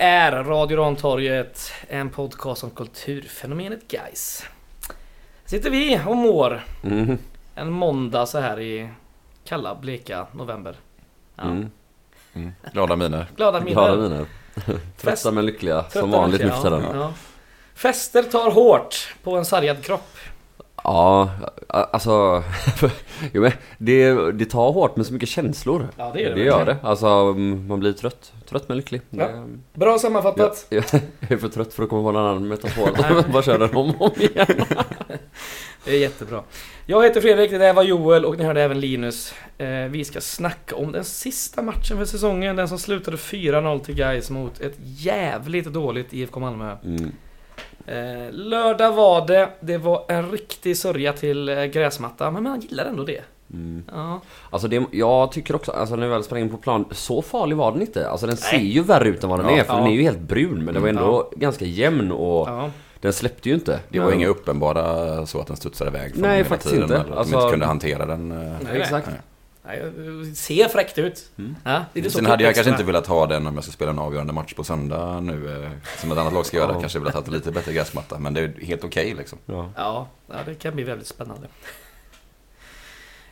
Här är Radio Rantorget, en podcast om kulturfenomenet guys. sitter vi och mår Mm. en måndag så här i kalla, bleka november. Ja. Mm. Mm. Glada miner. Glada miner. Glada miner. Trötta men lyckliga, Trötta som vanligt nu för tiden. Fester tar hårt på en sargad kropp. Ja, alltså... jo, men det, det tar hårt med så mycket känslor. Ja, det gör det Det gör det. Alltså, man blir trött. Trött men lycklig. Ja. Det- Bra Jag, sammanfattat. jag är för trött för att komma på en annan metafor. Bara kör den om och om igen. Det är jättebra. Jag heter Fredrik, det där var Joel och ni hörde även Linus. Eh, vi ska snacka om den sista matchen för säsongen. Den som slutade 4-0 till Gais mot ett jävligt dåligt IFK Malmö. Mm. Eh, lördag var det. Det var en riktig sörja till eh, gräsmatta, men man gillar ändå det. Mm. Ja. Alltså det, jag tycker också, alltså när vi väl sprang in på plan, så farlig var den inte. Alltså den ser Nej. ju värre ut än vad den Ja. är, för Ja. den är ju helt brun. Men den var ändå ganska jämn och ja. den släppte ju inte. Det var inga uppenbara så att den studsade iväg från Nej, hela faktiskt tiden, inte. Eller att Alltså- de inte kunde hantera den. eh, Nej, Exakt. Ser fräckt ut. Mm. Ja, det är det så Sen hade jag komplext kanske inte velat ha den om jag ska spela en avgörande match på söndag nu. eh, Som ett annat lag ska göra. Ja. Kanske velat ha lite bättre gräsmatta. Men det är helt okej liksom. Ja. Ja, det kan bli väldigt spännande.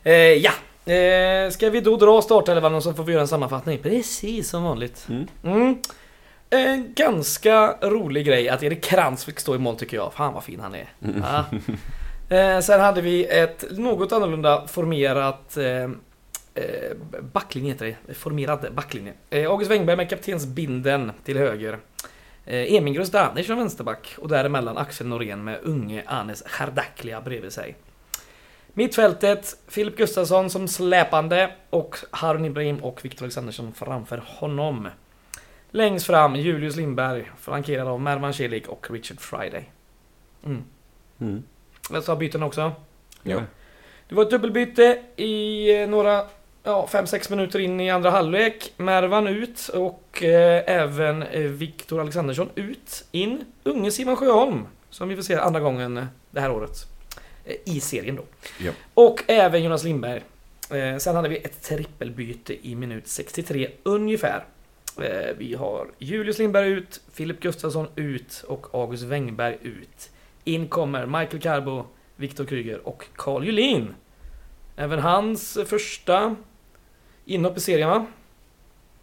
Eh, ja, eh, ska vi då dra startelvan så får vi göra en sammanfattning? Precis som vanligt. Mm. Mm. En ganska rolig grej att Erik Krantz fick stå i mål tycker jag. Fan vad fin han är. Mm. Ja. Eh, sen hade vi ett något annorlunda formerat eh, backlinje heter det. Formerad backlinje. Eh, August Wengberg med kaptensbinden till höger. Eh, Emingrus Danic som vänsterback och däremellan Axel Norén med unge Anes Hardaklia bredvid sig. Mittfältet Filip Gustafsson som släpande och Harun Ibrahim och Viktor Alexandersson framför honom. Längst fram Julius Lindberg flankerad av Mervan Celik och Richard Friday. Mm. Mm. Jag sa byten också. Jo. Det var ett dubbelbyte i eh, några, ja 5-6 minuter in i andra halvlek. Mervan ut och eh, även eh, Viktor Alexandersson ut. In. Unge Simon Sjöholm. Som vi får se andra gången eh, det här året. Eh, I serien då. Ja. Och även Jonas Lindberg. Eh, sen hade vi ett trippelbyte i minut 63 ungefär. Eh, vi har Julius Lindberg ut, Filip Gustafsson ut och August Wengberg ut. In kommer Michael Carbo, Viktor Kryger och Carl Julin. Även hans första inhopp i serien va?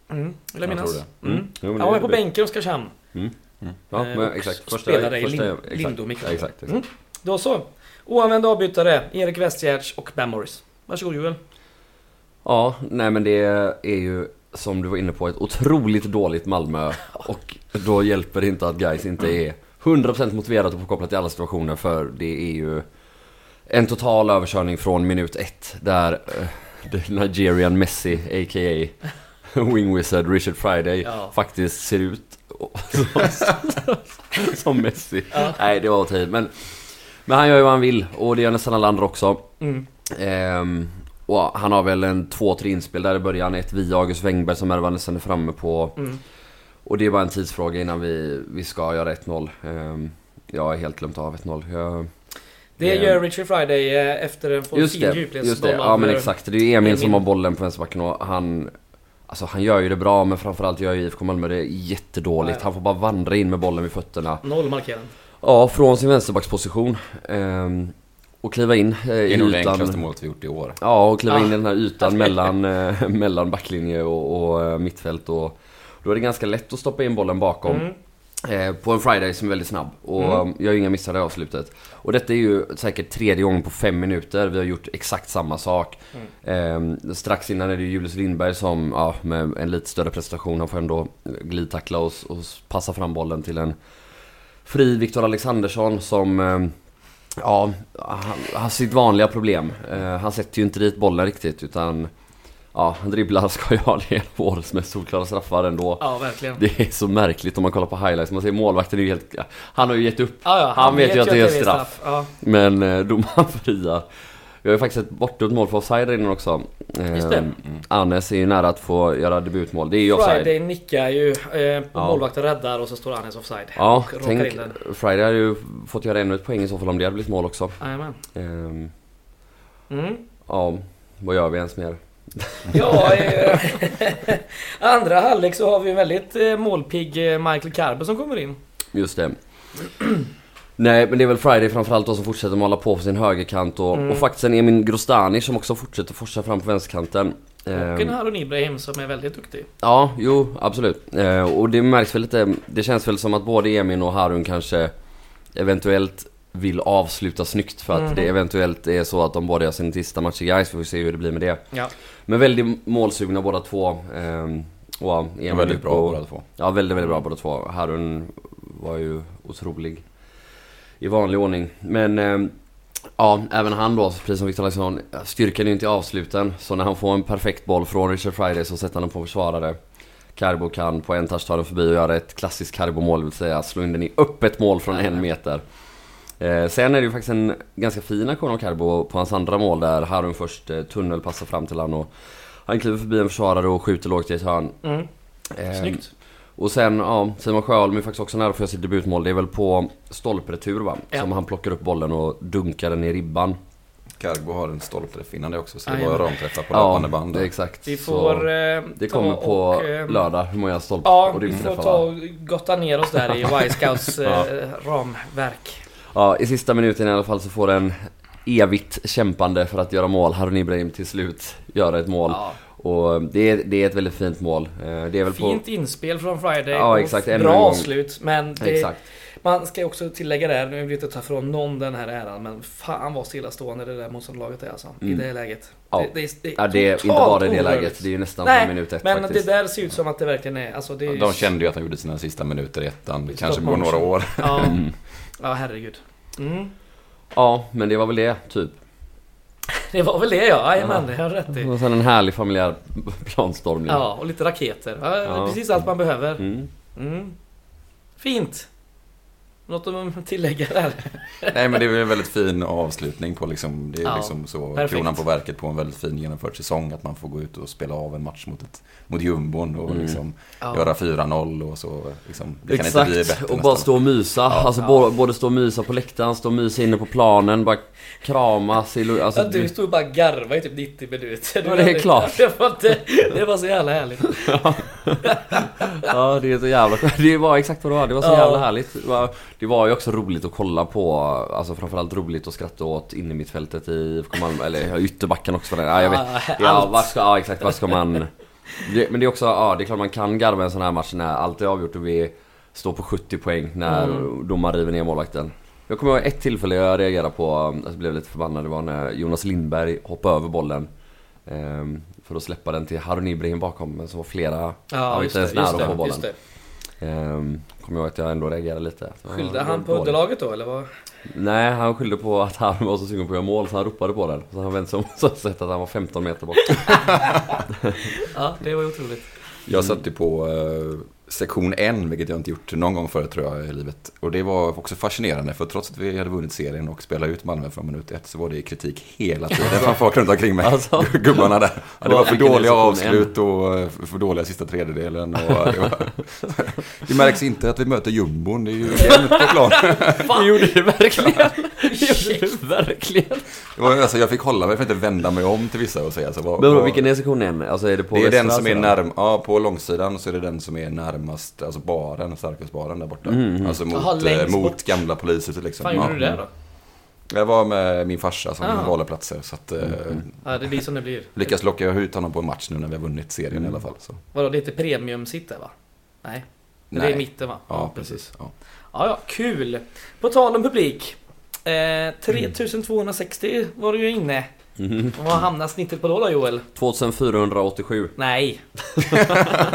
Mm, vill jag Jag minnas. tror det. Mm. Mm. Jo, Han var på bänken i Oskarshamn. Ja, Eh, men och exakt. spelade i första, Lin- exakt. Lindom i exakt, exakt. Mm. Då så. Oanvända avbytare, Erik Westgärds och Ben Morris. Varsågod Joel. Ja, nej men det är ju som du var inne på ett otroligt dåligt Malmö och då hjälper det inte att guys inte är 100% motiverat och påkopplat i alla situationer för det är ju en total överkörning från minut ett där the Nigerian Messi a.k.a. Wing Wizard Richard Friday Ja. faktiskt ser ut som, som Messi. Ja. Nej, det var att men, men han gör ju vad han vill och det gör nästan alla andra också. Mm. Ehm, och han har väl en två, tre inspel där i början. Ett via August Wengberg som Mervan nästan är framme på. Mm. Och det är bara en tidsfråga innan vi, vi ska göra 1-0. Ehm, jag har helt glömt av 1-0. Det gör Richard Friday eh, efter en få just fin det, just det. Ja men exakt. Det är ju Emil som har bollen på vänsterbacken och han... Alltså han gör ju det bra men framförallt gör ju IFK Malmö det jättedåligt. Han får bara vandra in med bollen vid fötterna. Noll markerad. Ja, från sin vänsterbacksposition. Ehm, och kliva in eh, Det i är nog det ytan. enklaste målet vi gjort i år. Ja, och kliva Ah. in i den här ytan mellan, eh, mellan backlinje och, och mittfält. Och då är det ganska lätt att stoppa in bollen bakom. Mm. Eh, på en Friday som är väldigt snabb. Och Mm. jag gör inga missar i avslutet. Och detta är ju säkert tredje gången på fem minuter vi har gjort exakt samma sak. Mm. Eh, strax innan är det Julius Lindberg som, ja, med en lite större prestation, han får ändå glidtackla och, och passa fram bollen till en fri Viktor Alexandersson som eh, Ja, han har sitt vanliga problem. Eh, han sätter ju inte dit bollen riktigt utan Ja, han dribblar ska jag det är en av årets mest solklara straffar ändå. Ja, verkligen. Det är så märkligt om man kollar på highlights. Man ser målvakten är ju helt... Han har ju gett upp. Ja, ja, Han vet ju att det är straff. Ja, Men eh, domaren friar. Vi har ju faktiskt ett bortdömt mål för offside innan också. Eh, Just det. Mm. Anes är ju nära att få göra debutmål. Det är ju offside. Friday nickar ju, eh, och Ja. målvakten räddar och så står Anes offside. Ja, och tänk. in den. Friday hade ju fått göra ännu ett poäng i så fall om det hade blivit mål också. Jajamän. Ehm, Mm. ja, vad gör vi ens mer? Ja, eh, andra halvlek så har vi en väldigt eh, målpigg eh, Michael Carbo som kommer in. Just det. Nej men det är väl Friday framförallt då som fortsätter måla på på sin högerkant och, Mm. och faktiskt en Emin Grostani som också fortsätter forsa fram på vänsterkanten. Och Ehm, en Harun Ibrahim som är väldigt duktig. Ja, jo absolut. Och det märks väl lite, det känns väl som att både Emin och Harun kanske eventuellt vill avsluta snyggt för att Mhm. det eventuellt är så att de båda gör sin sista match i Gais. Vi får se hur det blir med det. Ja. Men väldigt målsugna båda två. ehm, och Emin väldigt bra och- båda två. Ja, väldigt, väldigt bra båda två. Harun var ju otrolig i vanlig ordning. Men ehm, ja, även han då, precis som Victor Alexandersson, styrkan är ju inte avsluten. Så när han får en perfekt boll från Richard Friday så sätter han den på försvarare. Carbo kan på en touch ta den förbi och göra ett klassiskt Carbo-mål, det vill säga slå in den i öppet mål från en meter. Eh, sen är det ju faktiskt en ganska fin aktion av Carbo på hans andra mål där Harun först eh, tunnelpassar fram till han och han kliver förbi en försvarare och skjuter lågt i ett hörn. Mm. Eh, Snyggt. och sen, ja, Simon Sjöholm är faktiskt också nära för att sitt debutmål. Det är väl på stolpretur va? Ja. Som han plockar upp bollen och dunkar den i ribban. Cargo har en stolpträff innan det också, så det Jajamän. var ramträffar på Ja, löpande band. där. exakt. Vi Så får eh, det kommer på och, eh, lördag hur många stolp Ja, och vi får ta och gotta ner oss där i Y-Scouts eh, ramverk. Ja, i sista minuten i alla fall så får en evigt kämpande för att göra mål. Harun Ibrahim till slut göra ett mål. Ja. Och det är, det är ett väldigt fint mål. Eh, Det är väl på... Fint inspel från Friday Ja, och exakt, ännu bra avslut. Men det, Exakt. man ska ju också tillägga där, nu vill jag inte ta från någon den här äran, men fan vad stillastående det där motståndarlaget är alltså. I Mm. det läget. Ja. Det, det, det, Ja, det är inte bara i det läget. Det är ju nästan Nej, från minut ett Men faktiskt. det där ser ut som att det verkligen är, alltså det är De kände ju att han gjorde sina sista minuter i ettan. Det kanske går några år. Ja. ja herregud. Mm. Ja, men det var väl det, typ. Det var väl det ja, jajamän, det har rätt i. Och sen en härlig familjär planstormning. Ja, och lite raketer. Ja, Ja. Precis allt man behöver. Mm. Mm. Fint. Något att tillägga där? Nej men det är väl en väldigt fin avslutning på liksom, det är Ja, liksom så perfekt. kronan på verket på en väldigt fin genomförd säsong. Att man får gå ut och spela av en match mot, ett, mot jumbon och Mm. liksom Ja. göra 4-0 och så. Liksom, det kan Exakt, inte bli bättre och bara nästan. stå och mysa. alltså Ja. Både, stå och mysa på läktaren, stå och mysa inne på planen, bara kramas i alltså, Ja, du stod och bara garva i typ 90 minuter. Ja, det är klart. Det var, inte, det var så jävla härligt. Ja det är så jävla. Det var exakt vad det var, det var så jävla härligt. Det var, det var ju också roligt att kolla på, alltså framförallt roligt att skratta åt inne i mittfältet i IFK Malmö, eller ytterbacken också. Ja, jag vet. Ja, vad ska, ja exakt, vad ska man... Det, men det är också, ja det är klart man kan garva en sån här match när allt är avgjort och vi står på 70 poäng när Mm. domaren river ner målvakten. Jag kommer ihåg ett tillfälle jag reagerade på, alltså blev lite förbannad, det var när Jonas Lindberg hoppade över bollen. För att släppa den till Harun Ibrahim bakom, men så var flera Ja, var just inte ens nära att få bollen. Ehm, kommer jag ihåg att jag ändå reagerade lite. Skyllde han var på underlaget då, eller vad? Nej, han skyllde på att han var så sugen på att göra mål så han ropade på den. Så han vände sig om och så sett att han var 15 meter bort. Ja, det var otroligt. Jag satt ju på eh, sektion N, vilket jag inte gjort någon gång förut tror jag i livet. Och det var också fascinerande, för trots att vi hade vunnit serien och spelat ut Malmö från minut ett så var det kritik hela tiden från folk runt omkring mig. Alltså. Gubbarna där. Ja, det var för dåliga sektion avslut och eh, för dåliga sista tredjedelen. Och det, var... det märks inte att vi möter jumbon, det är ju jämnt på plan. Det gjorde det verkligen! Det gjorde det verkligen! Det var, alltså, jag fick hålla mig för att inte vända mig om till vissa och säga så. Vad, vad- vilken är sektionen? Alltså är det på det är den som är närm, ja på långsidan så är det den som är närmast, alltså baren, starkölsbaren där borta. Mm, mm. Alltså mot, längst eh, mot gamla polishuset liksom. fan gjorde Ja. du det då? Jag var med min farsa som Ah. valde platser så att eh, Ja, det blir som det blir. lyckas locka ut honom på en match nu när vi har vunnit serien Mm. i alla fall. Så. Vadå, det premium-sitt där va? Nej. Men det Nej. är i mitten va? Ja, precis. Ja. Ja, ja, kul. På tal om publik. Eh, 3260 var du ju inne. Mhm. Vad hamnar snittet på då då Joel? 2487. Nej.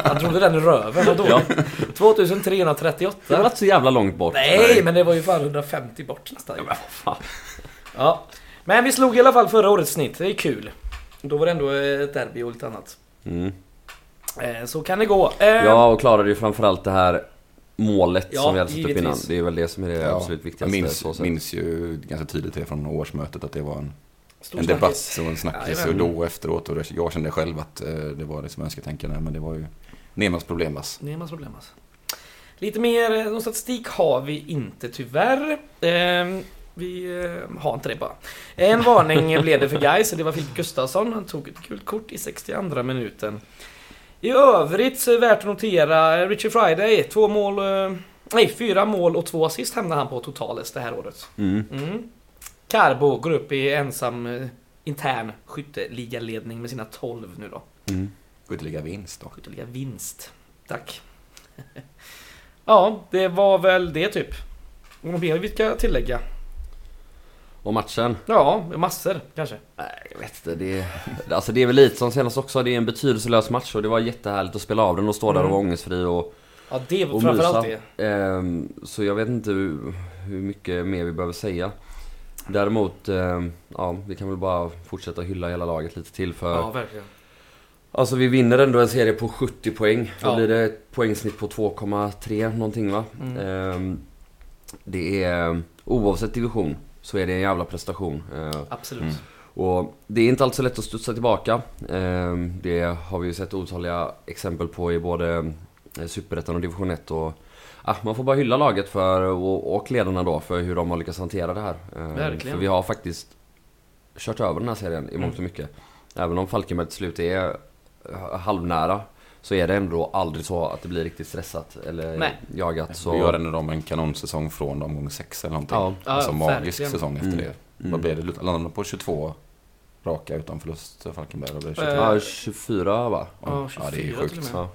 Jag trodde den röven var dåligt. 2338. Det var inte så jävla långt bort. Nej, men det var ju fan 150 bort nästan. Ja, men vad fan. Ja. Men vi slog i alla fall förra årets snitt. Det är kul. Då var det ändå ett derby och lite annat. Mm. Eh, så kan det gå. Eh, Ja, och klarade ju framförallt det här målet Ja, som vi hade satt upp innan. Det är väl det som är det Ja, absolut Jag viktigaste. minns, så sett. minns ju ganska tydligt det från årsmötet att det var en, stor en snackis. debatt och en snackis Jajamän. och då efteråt och det- jag kände själv att eh, det var liksom önsketänkande men det var ju Nemas problem alltså. Det är en massa problem alltså. Lite mer eh, någon statistik har vi inte tyvärr. Eh, Vi eh, har inte det bara. En varning blev det för Gais och det var Filip Gustafsson. Han tog ett gult kort i 62 minuten. I övrigt så är det värt att notera Richie Friday, två mål... eh, Nej, fyra mål och två assist hamnade han på totales det här året. Mm. Mm. Carbo går upp i ensam eh, intern skytteligaledning med sina 12 nu då. Mm. Skytteliga vinst då. Skytteliga vinst. Tack. ja, det var väl det typ. Något mer vi ska tillägga? Och matchen? Ja, massor kanske. Nej, jag vet inte. Det är, alltså det är väl lite som senast också. Det är en betydelselös match och det var jättehärligt att spela av den och stå där och Mm. vara ångestfri och, Ja, det var framförallt det. Ehm, så jag vet inte hur, hur mycket mer vi behöver säga. Däremot, ehm, ja, vi kan väl bara fortsätta hylla hela laget lite till för... Ja, verkligen. Alltså vi vinner ändå en serie på 70 poäng. Då Ja. blir det ett poängsnitt på 2,3 någonting va? Mm. Ehm, det är, oavsett division, så är det en jävla prestation. Ehm, Absolut. Mm. och det är inte alltid så lätt att studsa tillbaka. Ehm, Det har vi ju sett otaliga exempel på i både eh, Superettan och Division 1. Och, ah, man får bara hylla laget för, och, och ledarna då för hur de har lyckats hantera det här. Verkligen. För vi har faktiskt kört över den här serien i mångt och mycket. Även om Falkenberg till slut är eh, halvnära så är det ändå aldrig så att det blir riktigt stressat eller Nej. jagat. Så... Vi gör ändå dem en kanonsäsong från omgång 6 eller någonting. Ja. Ja, alltså magisk verkligen. säsong efter Mm. det. Mm. Vad blev det? Landade de på 22 raka utan förlust Falkenberg? Eller blev det 23? Eh, Ja, 24 va? Ja, ja, det är 24 sjukt. Ja.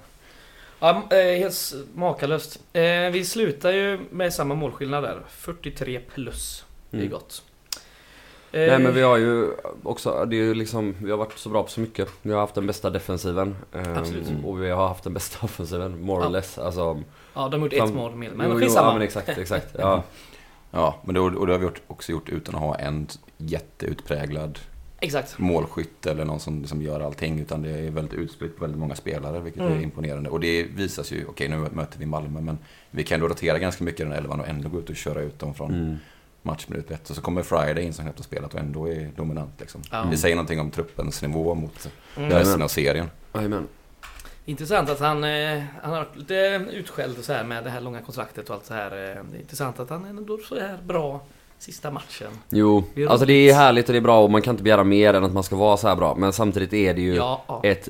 Ja, eh, helt makalöst. Eh, vi slutar ju med samma målskillnad där. 43 plus. Det är Mm. gott. Nej Eh, men vi har ju också, det är ju liksom, vi har varit så bra på så mycket. Vi har haft den bästa defensiven. ehm, Absolut. Och vi har haft den bästa offensiven, more Ja. or less. Alltså, Ja, de har gjort Fram- ett mål mer. Men jo, skitsamma. Ja men exakt, exakt. Ja. Ja, men det, och det har vi också gjort utan att ha en jätteutpräglad Exakt. målskytt eller någon som liksom gör allting. Utan det är väldigt utspritt på väldigt många spelare, vilket Mm. är imponerande. Och det visas ju, okej nu möter vi Malmö, men vi kan då rotera ganska mycket i den elvan och ändå gå ut och köra ut dem från Mm. Matchminut ett. Och så kommer Friday in som knappt har spelat och ändå är dominant. Liksom. Ja. Det säger någonting om truppens nivå mot Mm. Resten av serien. Jajamän. Intressant att han, eh, han har varit lite utskälld så här med det här långa kontraktet och allt så här. eh, Det är intressant att han är ändå så här bra sista matchen. Jo, Det är alltså det är härligt och det är bra och man kan inte begära mer än att man ska vara så här bra. Men samtidigt är det ju Ja, ja. ett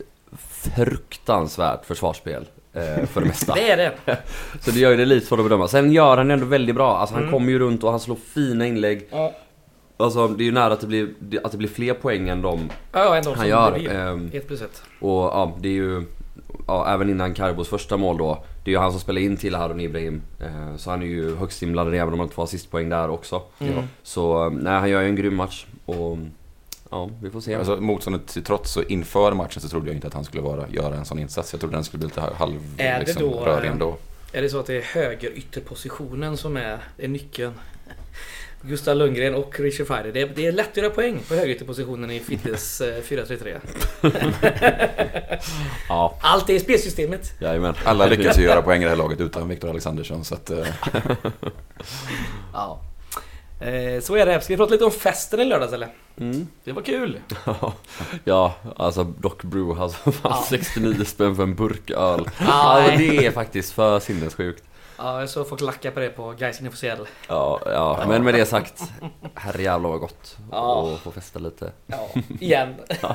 fruktansvärt försvarsspel. Eh, För det mesta. det är det. Så det gör ju det lite svårt att bedöma. Sen gör han det ändå väldigt bra. Alltså han Mm. kommer ju runt och han slår fina inlägg. Ja, Alltså det är ju nära att det blir, att det blir fler poäng än de ja ändå han gör. Ehm, Ett plus ett. Och ja, det är ju... Ja, även innan Karbos första mål då. Det är ju han som spelar in till Harun Ibrahim. Eh, så han är ju högst inblandad även om han inte får assistpoäng där också. Mm. Så nej, han gör ju en grym match. Och ja, vi får se. Alltså, motståndet till trots så inför matchen så trodde jag inte att han skulle vara, göra en sån insats. Jag trodde den skulle bli lite halv Är det liksom, då, rörig eh, ändå. Är det så att det är höger ytterpositionen som är, är nyckeln? Gustav Lundgren och Richard Friday. Det är, det är lätt att göra poäng på höger ytterpositionen i Fittes eh, 4-3-3. Ja, Allt är i spelsystemet. jajamän. Alla lyckas ju göra poäng i det här laget utan Viktor Alexandersson. Så att, eh, Ja. Eh, så är det. Ska vi prata lite om festen i lördags eller? Mm. Det var kul. Ja, alltså Doc Brew, alltså Ja. 69 spänn för en burk öl. Alltså det är faktiskt för sinnessjukt. Ja, jag såg folk lacka på det på Gais officiell. Ja, ja, men med det sagt, herrejävlar vad gott Ja. att få festa lite. Ja, igen.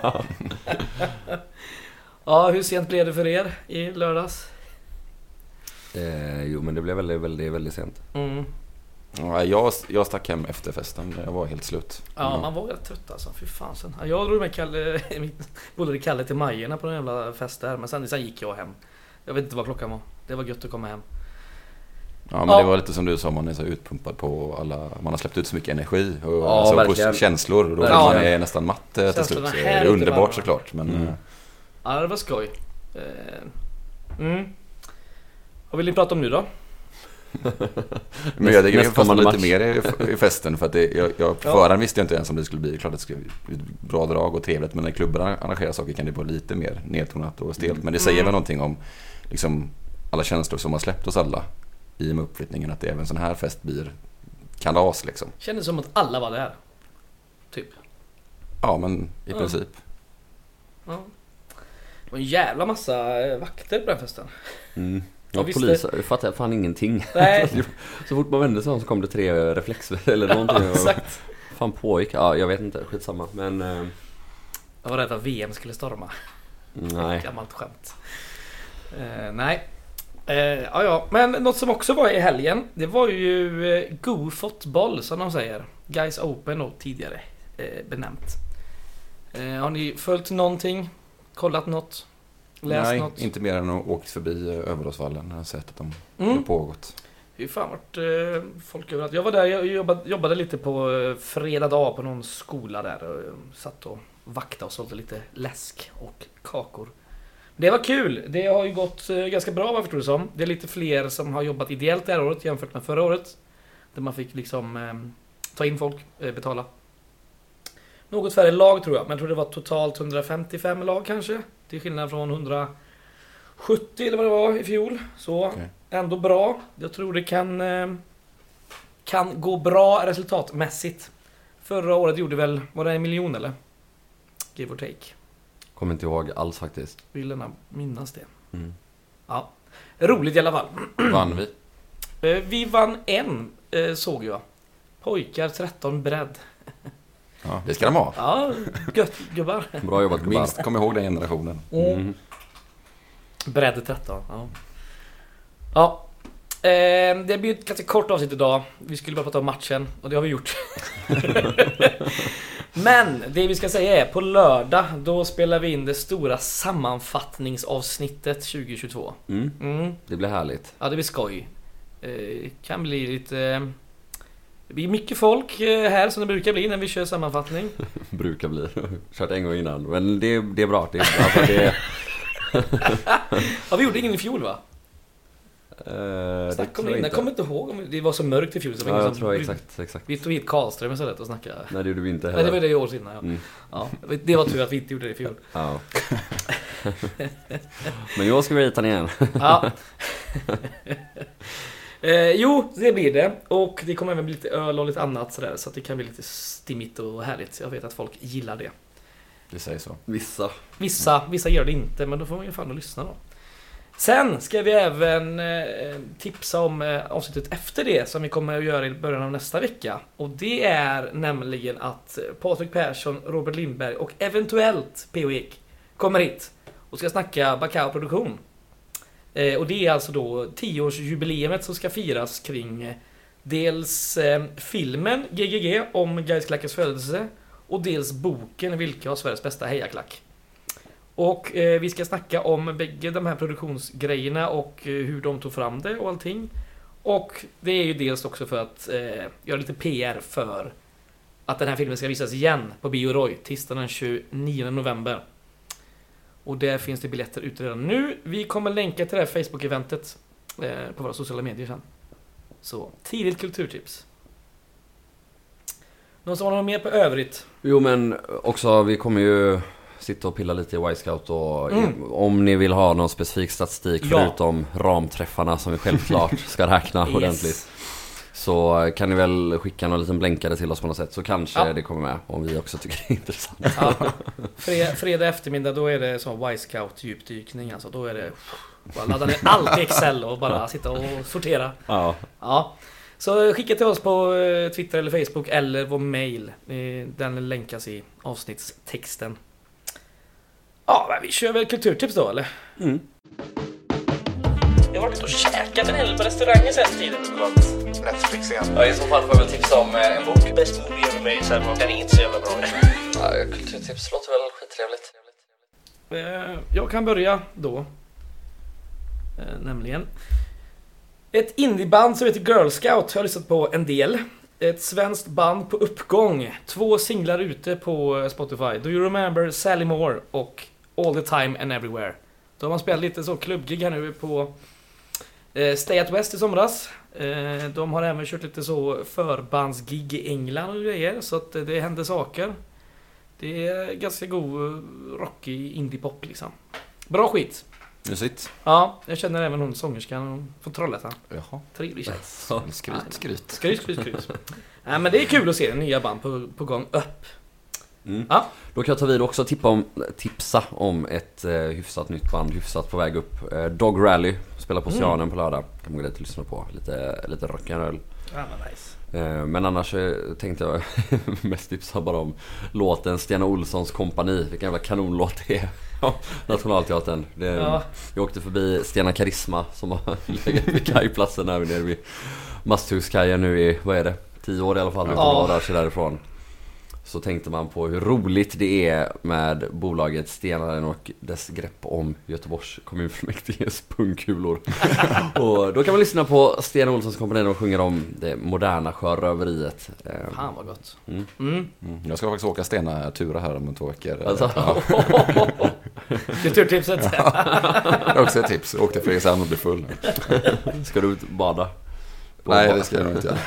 ja, hur sent blev det för er i lördags? Eh, jo men det blev väldigt, väldigt, väldigt sent. Mm. Ja, jag, jag stack hem efter festen. Jag var helt slut. Ja, Mm. man var rätt trött alltså. Fy fan sen. Ja, Jag drog med Kalle, polare Kalle till Majerna på en jävla fest där. Men sen, sen gick jag hem. Jag vet inte vad klockan var. Det var gött att komma hem. Ja, men Ja. det var lite som du sa, man är så utpumpad på alla... Man har släppt ut så mycket energi och Ja, alltså, verkligen. på känslor. Och då Ja. man är nästan matt eh, till slut. Så Det är underbart bara. såklart. Men, Mm. eh, Ja, det var skoj. Eh, Mm. Vad vill ni prata om nu då? Men jag tycker vi Nästkommande fastnade lite match. mer i, i festen för att det, jag, jag på Ja. förhand visste jag inte ens om det skulle bli, klart att det skulle bli ett bra drag och trevligt men när klubbarna arrangerar saker kan det vara lite mer nedtonat och stelt. Men det säger Mm. väl någonting om liksom, alla känslor som har släppt oss alla i och med uppflyttningen att det även sån här fest blir kalas liksom. Kändes som att alla var där. Typ. Ja men i princip. Ja. Det var en jävla massa vakter på den festen. Mm. Ja, visste- poliser fattar fan ingenting. Nej, Så fort man vände sig om så kom det tre reflexer eller någonting. och exakt. fan pågick? Ja, jag vet inte. Skitsamma. Men eh, Jag var rädd att VM skulle storma. nej. Gammalt skämt. Eh, nej. Eh, ja, ja. Men något som också var i helgen, det var ju eh, Go fotboll som de säger. Guys Open då tidigare eh, benämnt. Eh, har ni följt någonting? Kollat något? Läst Nej, något? inte mer än att åkt förbi eh, Överåsvallen. Jag har sett att de har Mm. pågått. Det är fan varit eh, folk överallt. Jag var där, jag jobbade, jobbade lite på eh, fredag dag på någon skola där. Och eh, satt och vaktade och sålde lite läsk och kakor. Det var kul! Det har ju gått ganska bra vad jag förstår det som. Det är lite fler som har jobbat ideellt det här året jämfört med förra året. Där man fick liksom eh, ta in folk, eh, betala. Något färre lag tror jag, men jag tror det var totalt 155 lag kanske. Till skillnad från 170 eller vad det var i fjol. Så Okej. ändå bra. Jag tror det kan, eh, kan gå bra resultatmässigt. Förra året gjorde väl, var det en miljon eller? Give or take. Kommer inte ihåg alls faktiskt. Vill gärna minnas det. Mm. Ja. Roligt i alla fall. Vann vi? Eh, Vi vann en, eh, såg jag. Pojkar 13 bredd. Ja, det ska de ha. Ja, gött gubbar. Bra jobbat gubbar. Minst kom ihåg den generationen. Mm. Bredd 13, ja. Ja. Eh, det blir ett ganska kort avsnitt idag. Vi skulle bara prata om matchen och det har vi gjort. Men det vi ska säga är på lördag då spelar vi in det stora sammanfattningsavsnittet 2022. Mm. Mm. Det blir härligt. Ja, det blir skoj. Eh, kan bli lite... Det blir mycket folk eh, här som det brukar bli när vi kör sammanfattning. Brukar bli. Kört en gång innan. Men det, det är bra. Det är för det, Ja, vi gjorde ingen i fjol va? det Snacka om det jag. Jag kommer inte ihåg om det var så mörkt i fjol. Så det var Ja, jag tror brydde- exakt, exakt. Vi tog hit Karlström istället och snackade. Nej, det gjorde vi inte Nej, det var heller. det i år innan ja. Mm. ja. Det var tur att vi inte gjorde det i fjol. Ja. Men år ska vi hit igen. Ja. Eh, jo, det blir det. Och det kommer även bli lite öl och lite annat sådär. Så att det kan bli lite stimmigt och härligt. Jag vet att folk gillar det. Vi säger så. Vissa. Vissa, vissa gör det inte, men då får man ju fan och lyssna då. Sen ska vi även eh, tipsa om eh, avsnittet efter det som vi kommer att göra i början av nästa vecka. Och det är nämligen att Patrik Persson, Robert Lindberg och eventuellt P.O. Ek kommer hit och ska snacka Bacao Produktion. Eh, och det är alltså då 10-årsjubileet som ska firas kring eh, dels eh, filmen GGG om Gaisklackens födelse och dels boken Vilka har Sveriges bästa hejaklack. Och eh, vi ska snacka om bägge de här produktionsgrejerna och eh, hur de tog fram det och allting. Och det är ju dels också för att eh, göra lite PR för att den här filmen ska visas igen på Bio Roy tisdagen den 29 november. Och där finns det biljetter ute redan nu. Vi kommer länka till det här Facebook-eventet eh, på våra sociala medier sen. Så, tidigt kulturtips. Någon som har något mer på övrigt? Jo men också, vi kommer ju sitta och pilla lite i Y-scout och Mm. om ni vill ha någon specifik statistik Ja. förutom ramträffarna som vi självklart ska räkna Yes. ordentligt. Så kan ni väl skicka någon liten blänkare till oss på något sätt så kanske Ja. det kommer med om vi också tycker det är intressant. Ja, fre- fredag eftermiddag då är det sån Y-scout djupdykning alltså. Då är det bara ladda ner allt i Excel och bara sitta och sortera. Ja. Ja. Så skicka till oss på eh, Twitter eller Facebook eller vår mail. Eh, Den länkas i avsnittstexten. Ja, men vi kör väl kulturtips då eller? Mm. Jag har varit och käkat en hel del på restauranger sen tiden. Netflix igen. Ja, i så fall får jag väl tipsa om eh, en bok. Best movie ever made, sen var den är inte så jävla bra. Ja, kulturtips låter väl skittrevligt. Eh, Jag kan börja då. Eh, Nämligen. Ett indieband som heter Girl Scout har jag lyssnat på en del. Ett svenskt band på uppgång. Två singlar ute på Spotify. Do you remember Sally Moore och All the time and everywhere. De har spelat lite så klubbgig här nu på eh, Stay at West i somras. Eh, De har även kört lite så förbandsgig i England och grejer. Så att eh, det händer saker. Det är ganska god eh, rockig indiepop liksom. Bra skit. Mysigt. Ja, jag känner även hon sångerskan från Trollhättan. Jaha. Trevlig tjej. Skryt, skryt. Skryt, skryt, skryt. Nej men det är kul att se nya band på, på gång upp. Mm. Ja. Då kan jag ta vid också tippa om, tipsa om ett eh, hyfsat nytt band, hyfsat på väg upp. Eh, Dog Rally, spelar på Oceanen på lördag. Kan man gå dit och lyssna på. Lite, lite rock'n'roll. Ja, men nice. Eh, Men annars eh, tänkte jag mest tipsa bara om låten Stena Olssons kompani. Vilken jävla kanonlåt det är. Nationalteatern. Det, Ja. Jag åkte förbi Stena Karisma som har legat vid kajplatsen här nere vid Masthuskajen nu i, vad är det? 10 år i alla fall. Ja. Ja. rör sig därifrån. Så tänkte man på hur roligt det är med bolaget Stenaren och dess grepp om Göteborgs kommunfullmäktiges pungkulor. och då kan man lyssna på Sten Olssons kompani de sjunger om det moderna sjöröveriet. Eh, Fan vad gott. Mm. Mm. Mm. Jag ska faktiskt åka Stena Tura här om två veckor. Alltså. Ja, Kulturtipset. det är också ett tips. Åk till Fredrikshamn och bli full. Ska du ut och bada? Nej, det ska jag nog inte göra.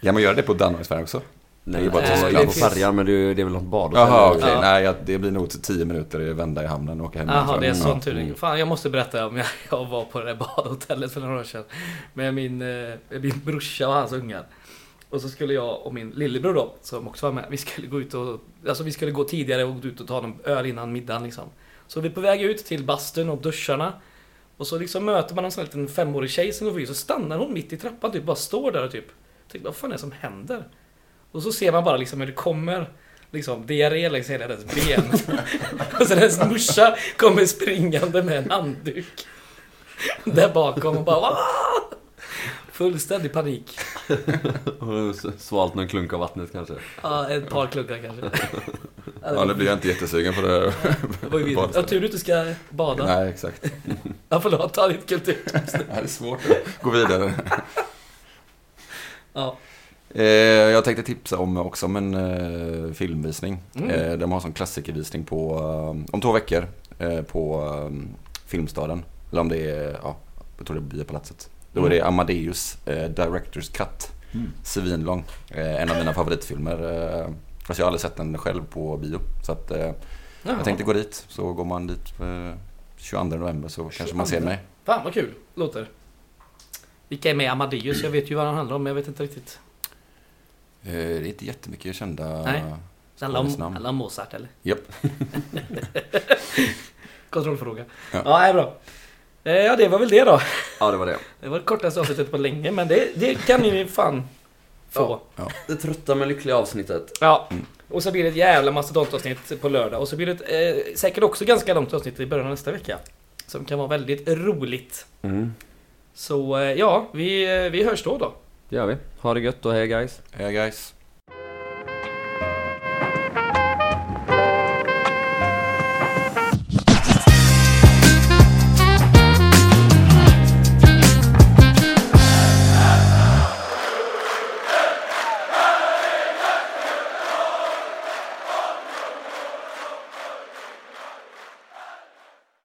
Ja, men gör det på Danmarksfärjan också? Nej, Det är bara är Tyskland. på färjan men det är, det är väl något bad Jaha, okej. Ja. Nej, jag- det blir nog till 10 minuter vända i hamnen och åka hem. Jaha, det är Mm. sån tur. Fan, jag måste berätta om jag, jag var på det där badhotellet för några år sedan. Med min, eh, min brorsa och hans ungar. Och så skulle jag och min lillebror då, som också var med, vi skulle gå ut och... Alltså vi skulle gå tidigare och gå ut och ta en öl innan middagen liksom. Så vi är på väg ut till bastun och duscharna. Och så liksom möter man en sån här liten femårig tjej som går förbi, så stannar hon mitt i trappan typ, bara står där och typ... Tänkte, vad fan är det som händer? Och så ser man bara liksom hur det kommer liksom diarré längs hela hennes ben. och sen hennes morsa kommer springande med en handduk. Där bakom och bara "Aah!" Fullständig panik. Svalt någon klunk av vattnet kanske. Ja, ett par klunkar kanske. Ja, nu blir jag inte jättesugen på det. Det var ju vidrigt. Ja, tur du inte ska bada. Nej, exakt. Ja, förlåt, ta ditt kultur. Det är svårt att gå vidare. Ja. Eh, jag tänkte tipsa om också om en eh, filmvisning. Mm. Eh, de har en klassikervisning på, eh, om två veckor eh, på eh, Filmstaden. Eller om det är, ja, jag tror det är Biopalatset. Då är det Mm. Amadeus Directors Cut. Svinlång. Eh, en av mina favoritfilmer. Eh, fast jag har aldrig sett den själv på bio. Så att, jag tänkte gå dit. Så går man dit eh, 22 november så kanske man ser 22. mig. Fan vad kul, låter. Vilka är med Amadeus? Jag vet ju vad han handlar om, men jag vet inte riktigt. Eh, det är inte jättemycket kända Nej. Handlar om, Mozart eller? Japp. Kontrollfråga. Ja. Ja, är bra. Eh, Ja, det var väl det då. Ja, det var det. Det var det kortaste avsnittet på länge, men det, det kan ni ju fan få. Det trötta men lyckliga avsnittet. Ja. Mm. Och så blir det ett jävla mastodontavsnitt på lördag. Och så blir det ett, eh, säkert också ganska långt avsnitt i början av nästa vecka. Som kan vara väldigt roligt. Mm. Så eh, ja, vi, vi hörs då då. Det gör vi. Ha det gött och hej guys. Hej guys.